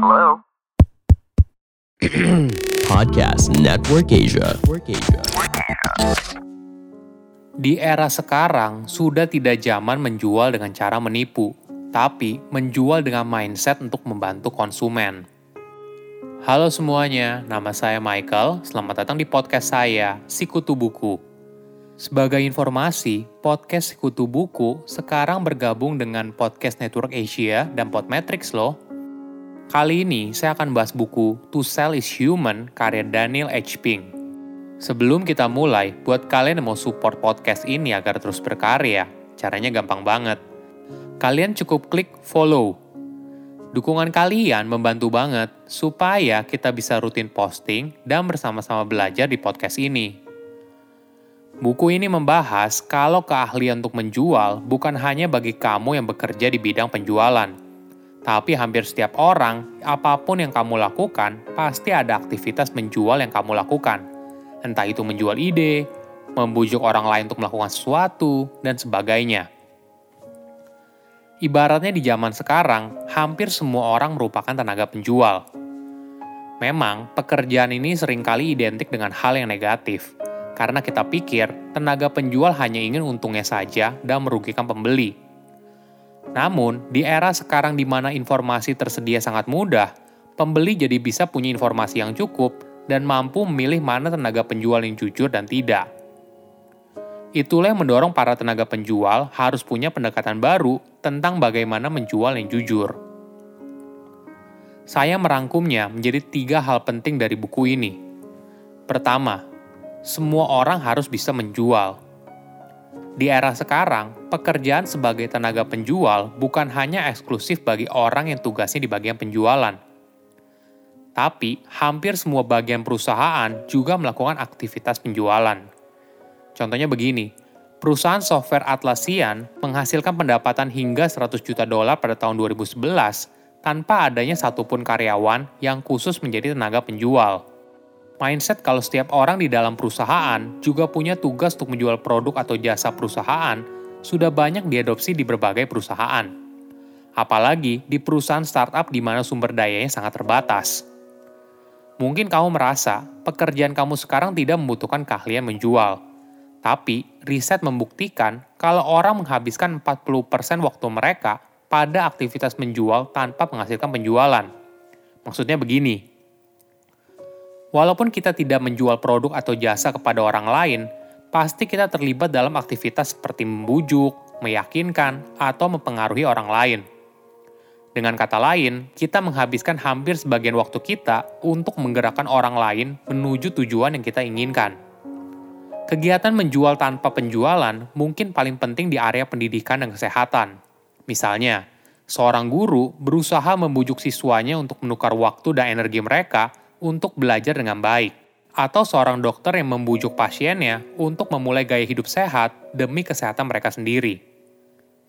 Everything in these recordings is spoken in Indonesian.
Hello? Podcast Network Asia. Di era sekarang, sudah tidak zaman menjual dengan cara menipu, tapi menjual dengan mindset untuk membantu konsumen. Halo semuanya, nama saya Michael. Selamat datang di podcast saya, Sikutu Buku. Sebagai informasi, podcast Sikutu Buku sekarang bergabung dengan Podcast Network Asia dan Podmetrics loh. Kali ini saya akan bahas buku To Sell is Human karya Daniel H. Pink. Sebelum kita mulai, buat kalian yang mau support podcast ini agar terus berkarya, caranya gampang banget. Kalian cukup klik follow. Dukungan kalian membantu banget supaya kita bisa rutin posting dan bersama-sama belajar di podcast ini. Buku ini membahas kalau keahlian untuk menjual bukan hanya bagi kamu yang bekerja di bidang penjualan, tapi hampir setiap orang, apa pun yang kamu lakukan, pasti ada aktivitas menjual yang kamu lakukan entah itu menjual ide, membujuk orang lain untuk melakukan sesuatu, dan sebagainya. Ibaratnya di zaman sekarang, hampir semua orang merupakan tenaga penjual. Memang, pekerjaan ini sering kali identik dengan hal yang negatif, karena kita pikir tenaga penjual hanya ingin untungnya saja dan merugikan pembeli. Namun, di era sekarang di mana informasi tersedia sangat mudah, pembeli jadi bisa punya informasi yang cukup dan mampu memilih mana tenaga penjual yang jujur dan tidak. Itulah yang mendorong para tenaga penjual harus punya pendekatan baru tentang bagaimana menjual yang jujur. Saya merangkumnya menjadi tiga hal penting dari buku ini. Pertama, semua orang harus bisa menjual. Di era sekarang, pekerjaan sebagai tenaga penjual bukan hanya eksklusif bagi orang yang tugasnya di bagian penjualan – tapi hampir semua bagian perusahaan juga melakukan aktivitas penjualan. Contohnya begini, perusahaan software Atlassian menghasilkan pendapatan hingga 100 juta dolar pada tahun 2011 tanpa adanya satupun karyawan yang khusus menjadi tenaga penjual. Mindset kalau setiap orang di dalam perusahaan juga punya tugas untuk menjual produk atau jasa perusahaan sudah banyak diadopsi di berbagai perusahaan. Apalagi di perusahaan startup di mana sumber dayanya sangat terbatas. Mungkin kamu merasa pekerjaan kamu sekarang tidak membutuhkan keahlian menjual. Tapi, riset membuktikan kalau orang menghabiskan 40% waktu mereka pada aktivitas menjual tanpa menghasilkan penjualan. Maksudnya begini, walaupun kita tidak menjual produk atau jasa kepada orang lain, pasti kita terlibat dalam aktivitas seperti membujuk, meyakinkan, atau mempengaruhi orang lain. Dengan kata lain, kita menghabiskan hampir sebagian waktu kita untuk menggerakkan orang lain menuju tujuan yang kita inginkan. Kegiatan menjual tanpa penjualan mungkin paling penting di area pendidikan dan kesehatan. Misalnya, seorang guru berusaha membujuk siswanya untuk menukar waktu dan energi mereka untuk belajar dengan baik, atau seorang dokter yang membujuk pasiennya untuk memulai gaya hidup sehat demi kesehatan mereka sendiri.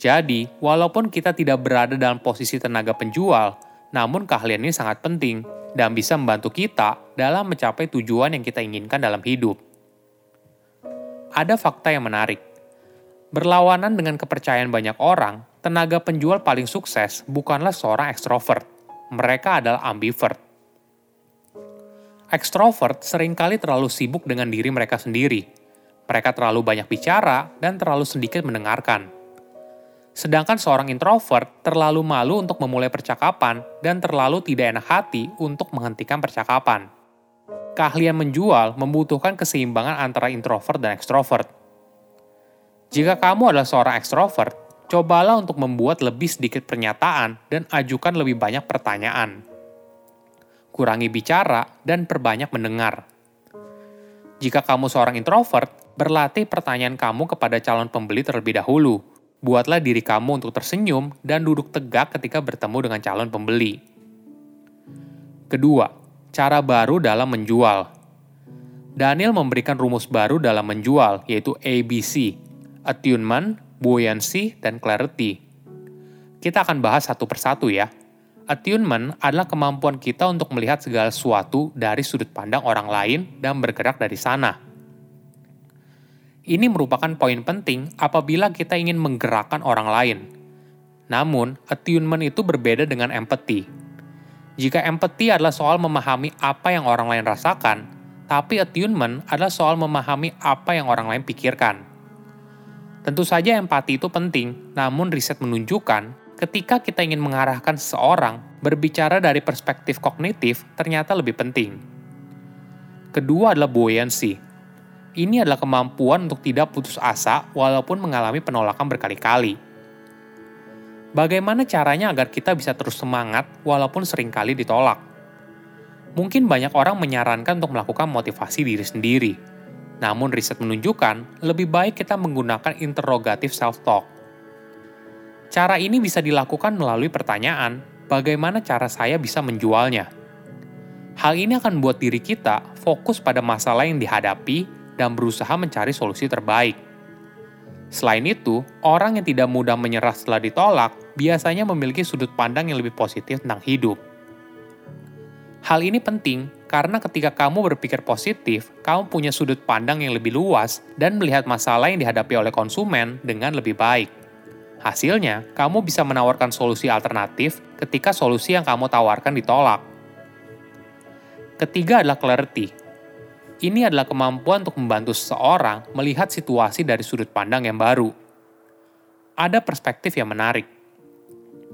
Jadi, walaupun kita tidak berada dalam posisi tenaga penjual, namun keahlian ini sangat penting dan bisa membantu kita dalam mencapai tujuan yang kita inginkan dalam hidup. Ada fakta yang menarik. Berlawanan dengan kepercayaan banyak orang, tenaga penjual paling sukses bukanlah seorang ekstrovert. Mereka adalah ambivert. Ekstrovert sering kali terlalu sibuk dengan diri mereka sendiri. Mereka terlalu banyak bicara dan terlalu sedikit mendengarkan Sedangkan seorang introvert terlalu malu untuk memulai percakapan dan terlalu tidak enak hati untuk menghentikan percakapan. Keahlian menjual membutuhkan keseimbangan antara introvert dan ekstrovert. Jika kamu adalah seorang ekstrovert, cobalah untuk membuat lebih sedikit pernyataan dan ajukan lebih banyak pertanyaan. Kurangi bicara dan perbanyak mendengar. Jika kamu seorang introvert, berlatih pertanyaan kamu kepada calon pembeli terlebih dahulu buatlah diri kamu untuk tersenyum dan duduk tegak ketika bertemu dengan calon pembeli. Kedua, cara baru dalam menjual. Daniel memberikan rumus baru dalam menjual, yaitu ABC, attunement, buoyancy, dan clarity. Kita akan bahas satu persatu ya. Attunement adalah kemampuan kita untuk melihat segala sesuatu dari sudut pandang orang lain dan bergerak dari sana. Ini merupakan poin penting apabila kita ingin menggerakkan orang lain. Namun, attunement itu berbeda dengan empathy. Jika empati adalah soal memahami apa yang orang lain rasakan, tapi attunement adalah soal memahami apa yang orang lain pikirkan. Tentu saja empati itu penting, namun riset menunjukkan ketika kita ingin mengarahkan seseorang berbicara dari perspektif kognitif ternyata lebih penting. Kedua adalah buoyancy. Ini adalah kemampuan untuk tidak putus asa walaupun mengalami penolakan berkali-kali. Bagaimana caranya agar kita bisa terus semangat walaupun sering kali ditolak? Mungkin banyak orang menyarankan untuk melakukan motivasi diri sendiri. Namun riset menunjukkan lebih baik kita menggunakan interrogatif self-talk. Cara ini bisa dilakukan melalui pertanyaan, bagaimana cara saya bisa menjualnya? Hal ini akan membuat diri kita fokus pada masalah yang dihadapi dan berusaha mencari solusi terbaik. Selain itu, orang yang tidak mudah menyerah setelah ditolak biasanya memiliki sudut pandang yang lebih positif tentang hidup. Hal ini penting karena ketika kamu berpikir positif, kamu punya sudut pandang yang lebih luas dan melihat masalah yang dihadapi oleh konsumen dengan lebih baik. Hasilnya, kamu bisa menawarkan solusi alternatif ketika solusi yang kamu tawarkan ditolak. Ketiga adalah clarity, ini adalah kemampuan untuk membantu seseorang melihat situasi dari sudut pandang yang baru. Ada perspektif yang menarik.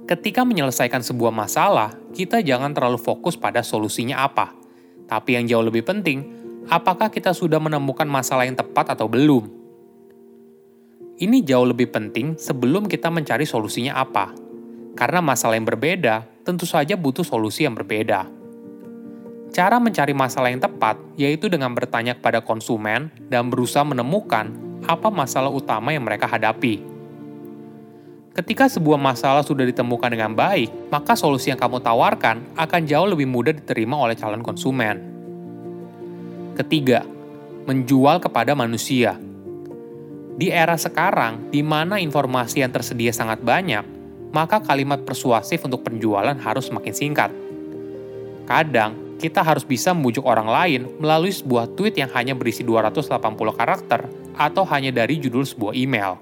Ketika menyelesaikan sebuah masalah, kita jangan terlalu fokus pada solusinya apa. Tapi yang jauh lebih penting, apakah kita sudah menemukan masalah yang tepat atau belum? Ini jauh lebih penting sebelum kita mencari solusinya apa. Karena masalah yang berbeda tentu saja butuh solusi yang berbeda. Cara mencari masalah yang tepat yaitu dengan bertanya kepada konsumen dan berusaha menemukan apa masalah utama yang mereka hadapi. Ketika sebuah masalah sudah ditemukan dengan baik, maka solusi yang kamu tawarkan akan jauh lebih mudah diterima oleh calon konsumen. Ketiga, menjual kepada manusia. Di era sekarang, di mana informasi yang tersedia sangat banyak, maka kalimat persuasif untuk penjualan harus semakin singkat. Kadang, kita harus bisa membujuk orang lain melalui sebuah tweet yang hanya berisi 280 karakter atau hanya dari judul sebuah email.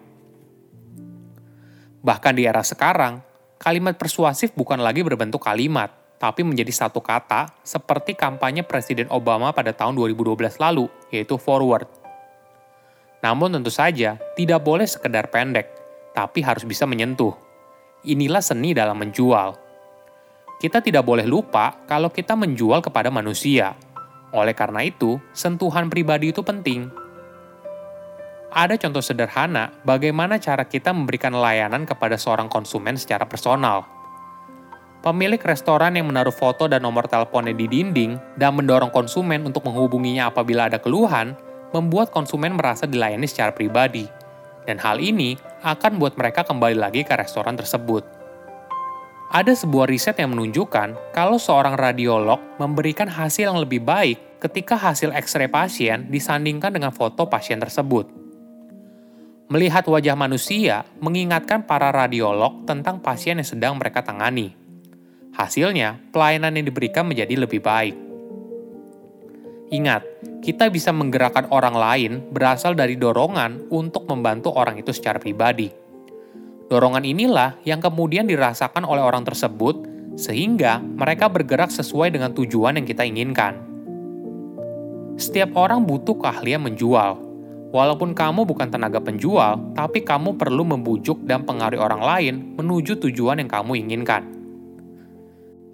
Bahkan di era sekarang, kalimat persuasif bukan lagi berbentuk kalimat, tapi menjadi satu kata seperti kampanye Presiden Obama pada tahun 2012 lalu, yaitu forward. Namun tentu saja, tidak boleh sekedar pendek, tapi harus bisa menyentuh. Inilah seni dalam menjual kita tidak boleh lupa kalau kita menjual kepada manusia. Oleh karena itu, sentuhan pribadi itu penting. Ada contoh sederhana bagaimana cara kita memberikan layanan kepada seorang konsumen secara personal. Pemilik restoran yang menaruh foto dan nomor teleponnya di dinding dan mendorong konsumen untuk menghubunginya apabila ada keluhan, membuat konsumen merasa dilayani secara pribadi. Dan hal ini akan membuat mereka kembali lagi ke restoran tersebut. Ada sebuah riset yang menunjukkan kalau seorang radiolog memberikan hasil yang lebih baik ketika hasil X-ray pasien disandingkan dengan foto pasien tersebut. Melihat wajah manusia mengingatkan para radiolog tentang pasien yang sedang mereka tangani. Hasilnya, pelayanan yang diberikan menjadi lebih baik. Ingat, kita bisa menggerakkan orang lain berasal dari dorongan untuk membantu orang itu secara pribadi Dorongan inilah yang kemudian dirasakan oleh orang tersebut, sehingga mereka bergerak sesuai dengan tujuan yang kita inginkan. Setiap orang butuh keahlian menjual. Walaupun kamu bukan tenaga penjual, tapi kamu perlu membujuk dan pengaruhi orang lain menuju tujuan yang kamu inginkan.